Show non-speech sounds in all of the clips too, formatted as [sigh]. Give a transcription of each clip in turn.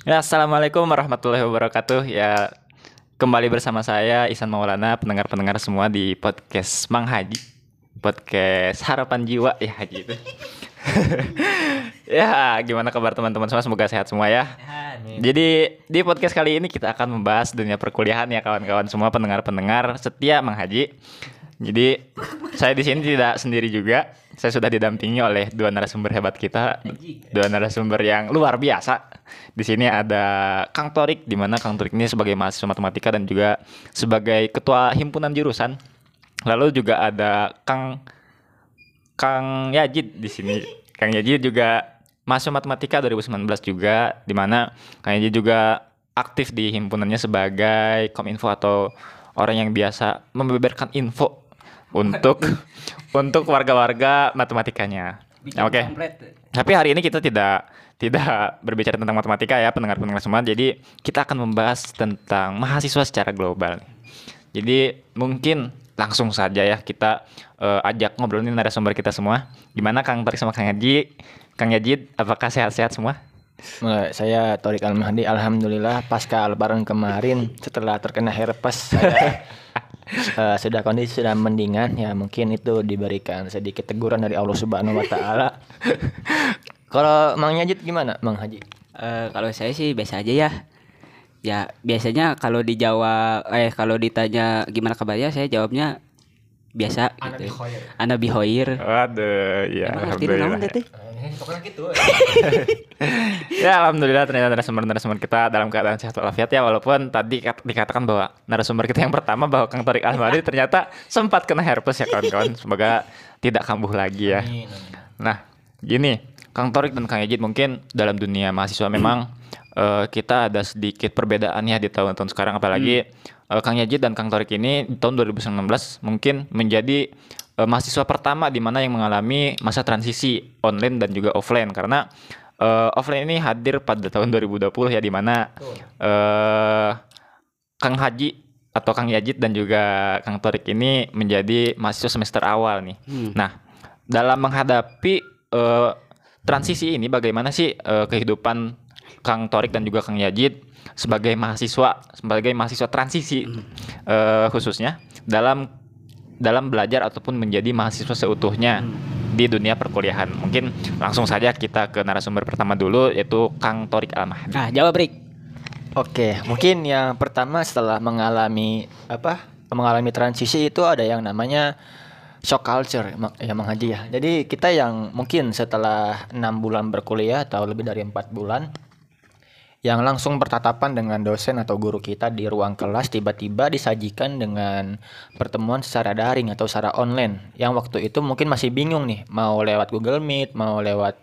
Ya, assalamualaikum warahmatullahi wabarakatuh. Ya, kembali bersama saya Isan Maulana, pendengar-pendengar semua di podcast Mang Haji, podcast Harapan Jiwa ya Haji itu. [laughs] ya, gimana kabar teman-teman semua? Semoga sehat semua ya. Jadi di podcast kali ini kita akan membahas dunia perkuliahan ya kawan-kawan semua pendengar-pendengar setia Mang Haji. Jadi saya di sini tidak sendiri juga. Saya sudah didampingi oleh dua narasumber hebat kita, dua narasumber yang luar biasa. Di sini ada Kang Torik, di mana Kang Torik ini sebagai mahasiswa matematika dan juga sebagai ketua himpunan jurusan. Lalu juga ada Kang Kang Yajid di sini. Kang Yajid juga mahasiswa matematika 2019 juga, di mana Kang Yajid juga aktif di himpunannya sebagai kominfo atau orang yang biasa membeberkan info untuk [laughs] untuk warga-warga matematikanya. Oke. Tapi hari ini kita tidak tidak berbicara tentang matematika ya pendengar-pendengar semua. Jadi kita akan membahas tentang mahasiswa secara global. Jadi mungkin langsung saja ya kita uh, ajak ngobrolin narasumber kita semua. Gimana Kang Tarik sama Kang Yaji? Kang Yajid, apakah sehat-sehat semua? Saya Torik Al-Mahdi, Alhamdulillah pasca lebaran kemarin setelah terkena herpes saya [laughs] uh, sudah kondisi sudah mendingan ya mungkin itu diberikan sedikit teguran dari Allah Subhanahu wa taala. kalau Mang Yajid gimana, Mang Haji? Uh, kalau saya sih biasa aja ya. Ya, biasanya kalau dijawab eh kalau ditanya gimana kabarnya saya jawabnya biasa Ana gitu. bihoir. Ana bihoir. Waduh, ya Emang alhamdulillah. Teh? gitu. [laughs] ya alhamdulillah ternyata narasumber-narasumber kita dalam keadaan sehat walafiat ya walaupun tadi kat- dikatakan bahwa narasumber kita yang pertama bahwa Kang Torik Almari [laughs] ternyata sempat kena herpes ya kawan-kawan. Semoga tidak kambuh lagi ya. Nah, gini, Kang Torik dan Kang Ejid mungkin dalam dunia mahasiswa memang [clears throat] eh, kita ada sedikit perbedaan ya di tahun-tahun sekarang apalagi eh, Kang Yajid dan Kang Torik ini di tahun 2019 mungkin menjadi eh, mahasiswa pertama di mana yang mengalami masa transisi online dan juga offline. Karena eh, offline ini hadir pada tahun [laughs] 2020 ya di mana eh Kang Haji atau Kang Yajid dan juga Kang Torik ini menjadi mahasiswa semester awal nih. Nah, dalam menghadapi eh, transisi ini bagaimana sih eh, kehidupan Kang Torik dan juga Kang Yajid sebagai mahasiswa sebagai mahasiswa transisi eh, khususnya dalam dalam belajar ataupun menjadi mahasiswa seutuhnya di dunia perkuliahan. Mungkin langsung saja kita ke narasumber pertama dulu yaitu Kang Torik Almahdi. Nah, jawab Rick. Oke, mungkin yang pertama setelah mengalami apa? Mengalami transisi itu ada yang namanya shock culture ya Mang Haji ya. Jadi kita yang mungkin setelah enam bulan berkuliah atau lebih dari empat bulan yang langsung bertatapan dengan dosen atau guru kita di ruang kelas tiba-tiba disajikan dengan pertemuan secara daring atau secara online yang waktu itu mungkin masih bingung nih mau lewat Google Meet, mau lewat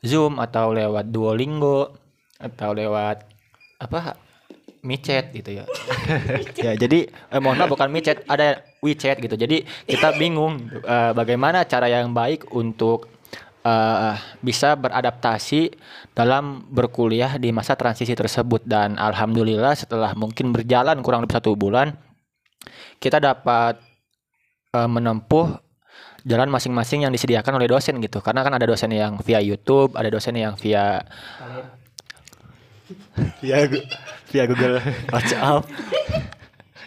Zoom atau lewat Duolingo atau lewat apa micet gitu ya. [laughs] ya jadi eh, mohon maaf bukan micet ada WeChat gitu. Jadi kita bingung eh, bagaimana cara yang baik untuk eh, bisa beradaptasi dalam berkuliah di masa transisi tersebut. Dan alhamdulillah setelah mungkin berjalan kurang lebih satu bulan kita dapat eh, menempuh jalan masing-masing yang disediakan oleh dosen gitu. Karena kan ada dosen yang via YouTube ada dosen yang via via Google. WhatsApp [laughs]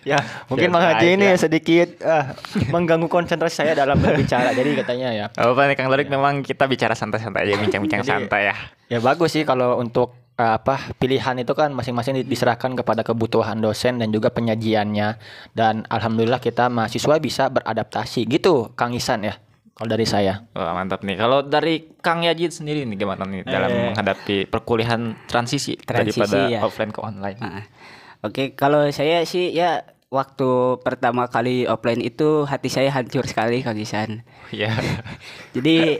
ya mungkin Ya, Mang Haji ini ya. sedikit ah, mengganggu konsentrasi saya dalam berbicara jadi katanya ya Oh, apa nih Kang Torik memang kita bicara santai-santai aja, bincang-bincang [laughs] santai ya. ya bagus sih kalau untuk eh, apa pilihan itu kan masing-masing di- diserahkan kepada kebutuhan dosen dan juga penyajiannya dan alhamdulillah kita mahasiswa bisa beradaptasi gitu Kang Isan ya kalau dari saya Wah, mantap nih. Kalau dari Kang Yajid sendiri nih gimana nih dalam Eh. menghadapi perkuliahan transisi, Transisi, daripada ya. offline ke online? Ah, Oke, kalau saya sih ya waktu pertama kali offline itu hati saya hancur sekali Kang Isan. Iya. [laughs] Jadi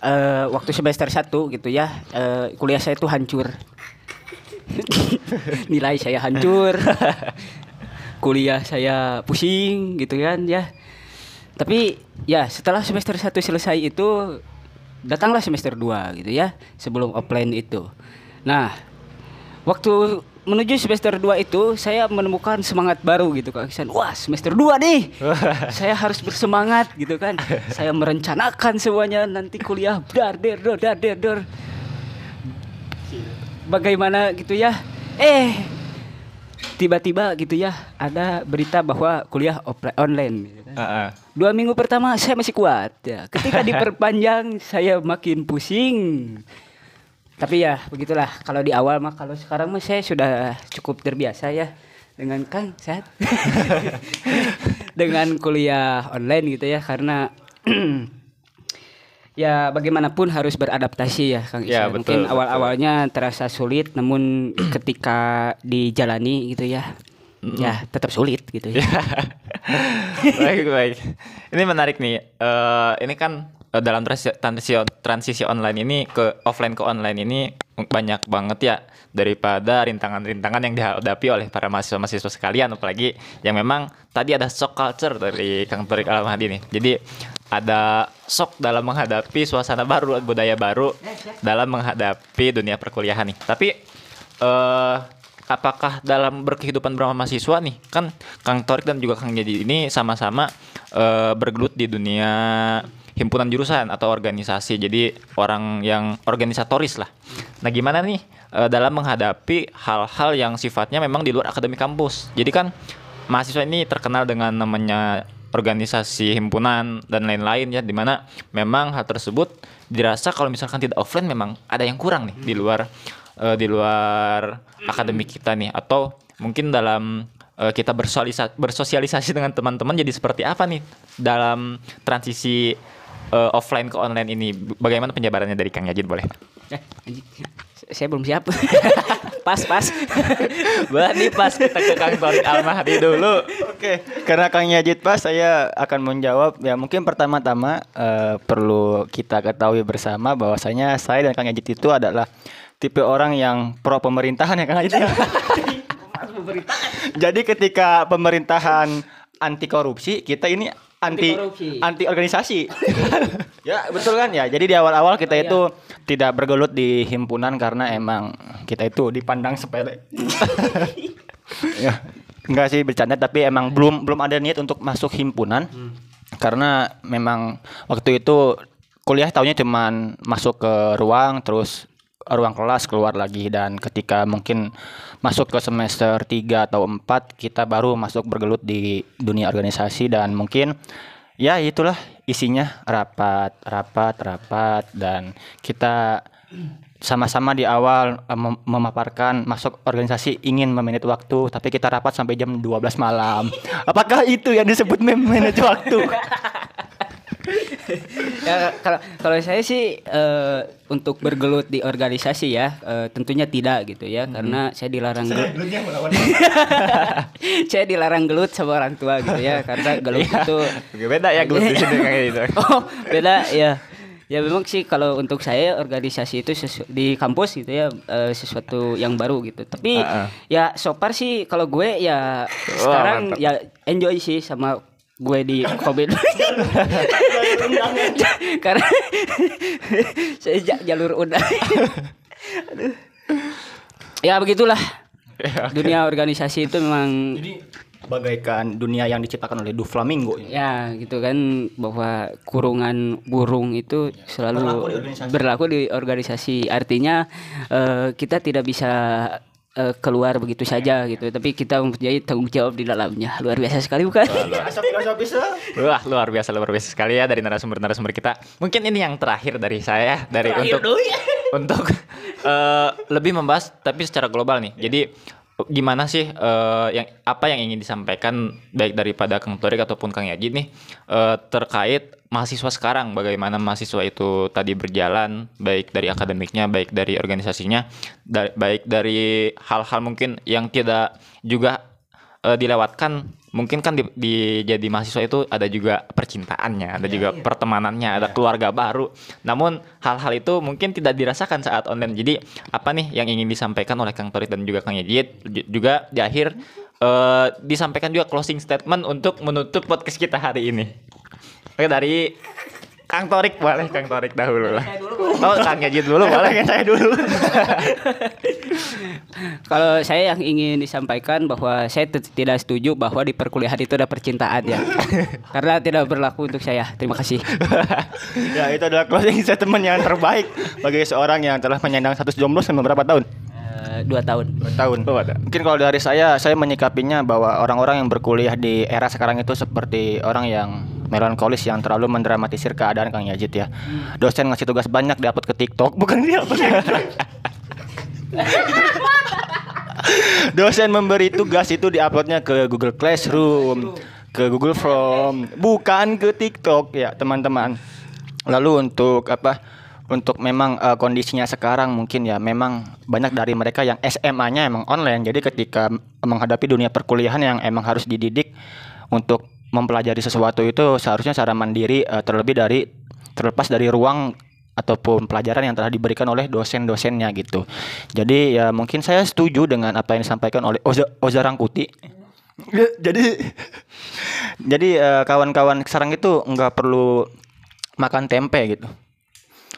eh, waktu semester 1 gitu ya, eh, kuliah saya itu hancur. [laughs] Nilai saya hancur. [laughs] kuliah saya pusing gitu kan ya. Tapi ya setelah semester 1 selesai itu datanglah semester 2 gitu ya, sebelum offline itu. Nah, waktu menuju semester 2 itu saya menemukan semangat baru gitu Kak Iksan. Wah, semester 2 nih. [laughs] saya harus bersemangat gitu kan. Saya merencanakan semuanya nanti kuliah dar der dor dar der dor. bagaimana gitu ya eh tiba-tiba gitu ya ada berita bahwa kuliah online gitu kan. Heeh. Dua minggu pertama saya masih kuat ya. Ketika [laughs] diperpanjang saya makin pusing. Tapi ya begitulah kalau di awal mah kalau sekarang mah saya sudah cukup terbiasa ya dengan Kang sehat. [laughs] dengan kuliah online gitu ya karena [clears throat] ya bagaimanapun harus beradaptasi ya Kang Ya, betul, Mungkin awal-awalnya terasa sulit namun [clears throat] ketika dijalani gitu ya ya tetap sulit gitu ya. [laughs] baik baik. Ini menarik nih. Eh, ini kan eh, dalam transisi, transisi online ini ke offline ke online ini banyak banget ya daripada rintangan-rintangan yang dihadapi oleh para mahasiswa-mahasiswa sekalian apalagi yang memang tadi ada shock culture dari Kang Torik Almahdi nih. Jadi ada shock dalam menghadapi suasana baru, budaya baru dalam menghadapi dunia perkuliahan nih. Tapi eh apakah dalam berkehidupan bersama mahasiswa nih kan Kang Torik dan juga Kang Jadi ini sama-sama eh, bergelut di dunia himpunan jurusan atau organisasi jadi orang yang organisatoris lah. Nah gimana nih eh, dalam menghadapi hal-hal yang sifatnya memang di luar akademik kampus. Jadi kan mahasiswa ini terkenal dengan namanya organisasi himpunan dan lain-lain ya di mana memang hal tersebut dirasa kalau misalkan tidak offline memang ada yang kurang nih di luar eh, di luar akademik kita nih atau mungkin dalam eh, kita bersosialisasi dengan teman-teman jadi seperti apa nih dalam transisi eh, offline ke online ini bagaimana penjabarannya dari Kang Yajid boleh Eh. Saya belum siap. [laughs] pas, pas. [laughs] Berarti pas kita ke Kang Torik Almahdi dulu Oke, karena Kang Yajid pas saya akan menjawab ya mungkin pertama-tama eh, perlu kita ketahui bersama bahwasanya saya dan Kang Yajid itu adalah tipe orang yang pro pemerintahan ya Kang Yajid. ya? [laughs] Jadi ketika pemerintahan anti korupsi, kita ini anti Anti organisasi. [laughs] ya, betul kan ya. Jadi di awal-awal kita itu tidak bergelut di himpunan karena emang kita itu dipandang sepele. [laughs] ya, enggak sih bercanda tapi emang belum belum ada niat untuk masuk himpunan. Karena memang waktu itu kuliah tahunya cuman masuk ke ruang terus ruang kelas keluar lagi. Dan ketika mungkin masuk ke semester 3 atau 4 kita baru masuk bergelut di dunia organisasi. Dan mungkin ya itulah isinya. Rapat rapat rapat. Dan kita sama-sama di awal eh, mem- memaparkan masuk organisasi ingin memanage waktu tapi kita rapat sampai jam 12 malam. Apakah itu yang disebut memanage waktu [laughs] ya kalau kalau saya sih eh, untuk bergelut di organisasi ya eh, tentunya tidak gitu ya karena saya dilarang gelut. [laughs] saya dilarang gelut sama orang tua gitu ya karena gelut itu beda ya gelut di sini kayak gitu. [laughs] Oh beda ya. Ya memang sih kalau untuk saya organisasi itu sesu- di kampus gitu ya eh, sesuatu yang baru gitu. Tapi Ah, ah. ya so far sih kalau gue ya sekarang mantap. ya enjoy sih sama gue di covid karena [laughs] saya ja- jalur Aduh. ya begitulah Ya, dunia organisasi itu memang jadi bagaikan dunia yang diciptakan oleh Du Flamingo Ya gitu kan bahwa kurungan burung itu selalu Berlaku di organisasi. berlaku di organisasi. Artinya eh, kita tidak bisa eh, keluar begitu saja gitu, tapi kita mempunyai tanggung jawab di dalamnya. Luar biasa sekali bukan? Wah luar biasa luar biasa sekali ya dari narasumber-narasumber kita. Mungkin ini yang terakhir dari saya dari untuk [laughs] untuk eh, lebih membahas tapi secara global nih. Jadi gimana sih eh, yang apa yang ingin disampaikan baik daripada Kang Torik ataupun Kang Yaji nih eh, terkait mahasiswa sekarang? Bagaimana mahasiswa itu tadi berjalan baik dari akademiknya baik dari organisasinya da- baik dari hal-hal mungkin yang tidak juga eh, dilewatkan mungkin kan di, di- jadi mahasiswa itu ada juga percintaannya, ada juga pertemanannya, ada keluarga baru. Namun hal-hal itu mungkin tidak dirasakan saat online. Jadi apa nih yang ingin disampaikan oleh Kang Torit dan juga Kang Yajid Ju- juga di akhir eh, disampaikan juga closing statement untuk menutup podcast kita hari ini. Oke dari Kang Torik boleh Kang Torik dahulu lah. Oh Kang Yajid dulu boleh kan saya dulu. [laughs] Kalau saya yang ingin disampaikan bahwa saya tidak setuju bahwa di perkuliahan itu ada percintaan ya, [laughs] karena tidak berlaku untuk saya. Terima kasih. [laughs] ya itu adalah closing statement yang terbaik bagi seorang yang telah menyandang status jomblo selama berapa tahun? Eh, dua tahun. Dua tahun. Oh, ada. Mungkin kalau dari saya, saya menyikapinya bahwa orang-orang yang berkuliah di era sekarang itu seperti orang yang melankolis yang terlalu mendramatisir keadaan Kang Yajid ya. Dosen ngasih tugas banyak diupload ke TikTok, bukan dia [laughs] Dosen memberi tugas itu diuploadnya ke Google Classroom, ke Google Form, bukan ke TikTok ya teman-teman. Lalu untuk apa? Untuk memang eh, kondisinya sekarang mungkin ya memang banyak dari mereka yang SMA-nya emang online. Jadi ketika menghadapi dunia perkuliahan yang emang harus dididik untuk mempelajari sesuatu itu seharusnya secara mandiri eh, terlebih dari terlepas dari ruang ataupun pelajaran yang telah diberikan oleh dosen-dosennya gitu. Jadi ya mungkin saya setuju dengan apa yang disampaikan oleh Oza, Oza Rangkuti. jadi jadi eh, kawan-kawan sekarang itu nggak perlu makan tempe gitu.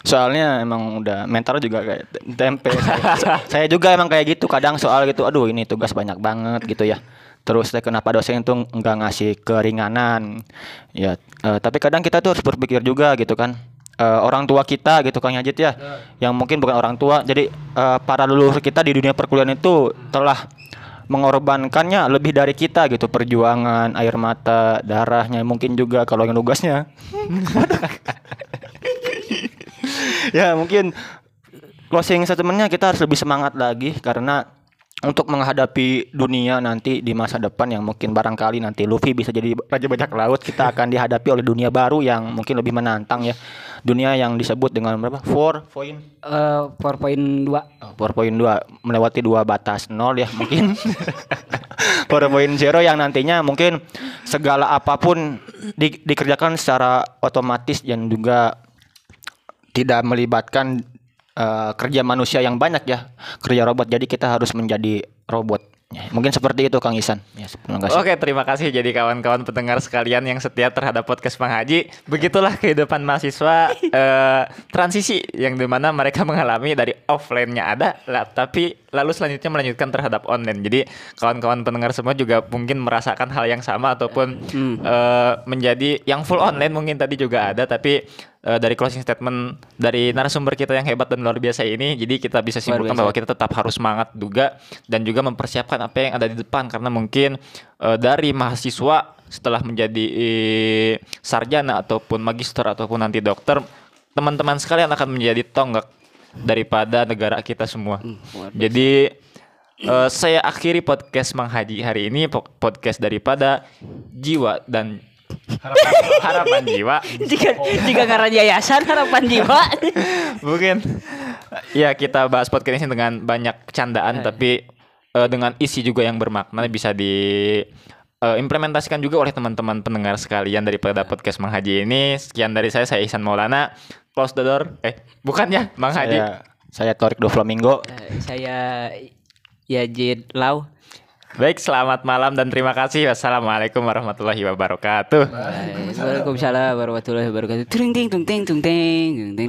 Soalnya emang udah mental juga kayak te- tempe. saya, saya juga emang kayak gitu kadang soal gitu. Aduh ini tugas banyak banget gitu ya. Terus kenapa dosen itu nggak ngasih keringanan? Ya, eh, tapi kadang kita tuh harus berpikir juga gitu kan. Eh, orang tua kita gitu Kang Yajid ya, yang mungkin bukan orang tua. Jadi eh, para leluhur kita di dunia perkuliahan itu telah mengorbankannya lebih dari kita gitu perjuangan air mata darahnya mungkin juga kalau yang tugasnya [laughs] [laughs] ya mungkin closing statementnya kita harus lebih semangat lagi karena untuk menghadapi dunia nanti di masa depan yang mungkin barangkali nanti Luffy bisa jadi raja bajak laut kita akan dihadapi oleh dunia baru yang mungkin lebih menantang ya. Dunia yang disebut dengan berapa? Four point Eh, 4.2 Oh, 4.2 melewati dua batas nol ya mungkin. [laughs] 4.0 yang nantinya mungkin segala apa pun di- dikerjakan secara otomatis dan juga tidak melibatkan eh, kerja manusia yang banyak ya kerja robot. Jadi kita harus menjadi robot. Ya, mungkin seperti itu Kang Isan. Ya terima kasih. Oke, terima kasih. Jadi kawan-kawan pendengar sekalian yang setia terhadap podcast Bang Haji. Begitulah kehidupan mahasiswa [laughs] eh, transisi yang di mana mereka mengalami dari offline-nya ada, lah, tapi lalu selanjutnya melanjutkan terhadap online. Jadi kawan-kawan pendengar semua juga mungkin merasakan hal yang sama ataupun eh, menjadi yang full online mungkin tadi juga ada, tapi eh, dari closing statement dari narasumber kita yang hebat dan luar biasa ini, jadi kita bisa simpulkan bahwa kita tetap harus semangat juga dan juga mempersiapkan apa yang ada di depan. Karena mungkin eh, dari mahasiswa setelah menjadi eh, sarjana ataupun magister ataupun nanti dokter teman-teman sekalian akan menjadi tonggak daripada negara kita semua. Jadi eh, saya akhiri podcast Mang Haji hari ini po- podcast daripada jiwa dan harapan jiwa jika jika karena yayasan harapan jiwa [laughs] Mungkin ya kita bahas podcast ini dengan banyak candaan tapi eh, dengan isi juga yang bermakna bisa di eh, implementasikan juga oleh teman-teman pendengar sekalian daripada podcast Mang Haji ini. Sekian dari saya, saya Ihsan Maulana. Close the door. Eh, bukan ya, Mang Haji. saya saya Torik Do Flamingo Eh, saya Yazid Lau Baik, selamat malam dan terima kasih. Wassalamualaikum warahmatullahi wabarakatuh. Waalaikumsalam warahmatullahi wabarakatuh. Ting ting tung ting tung ting.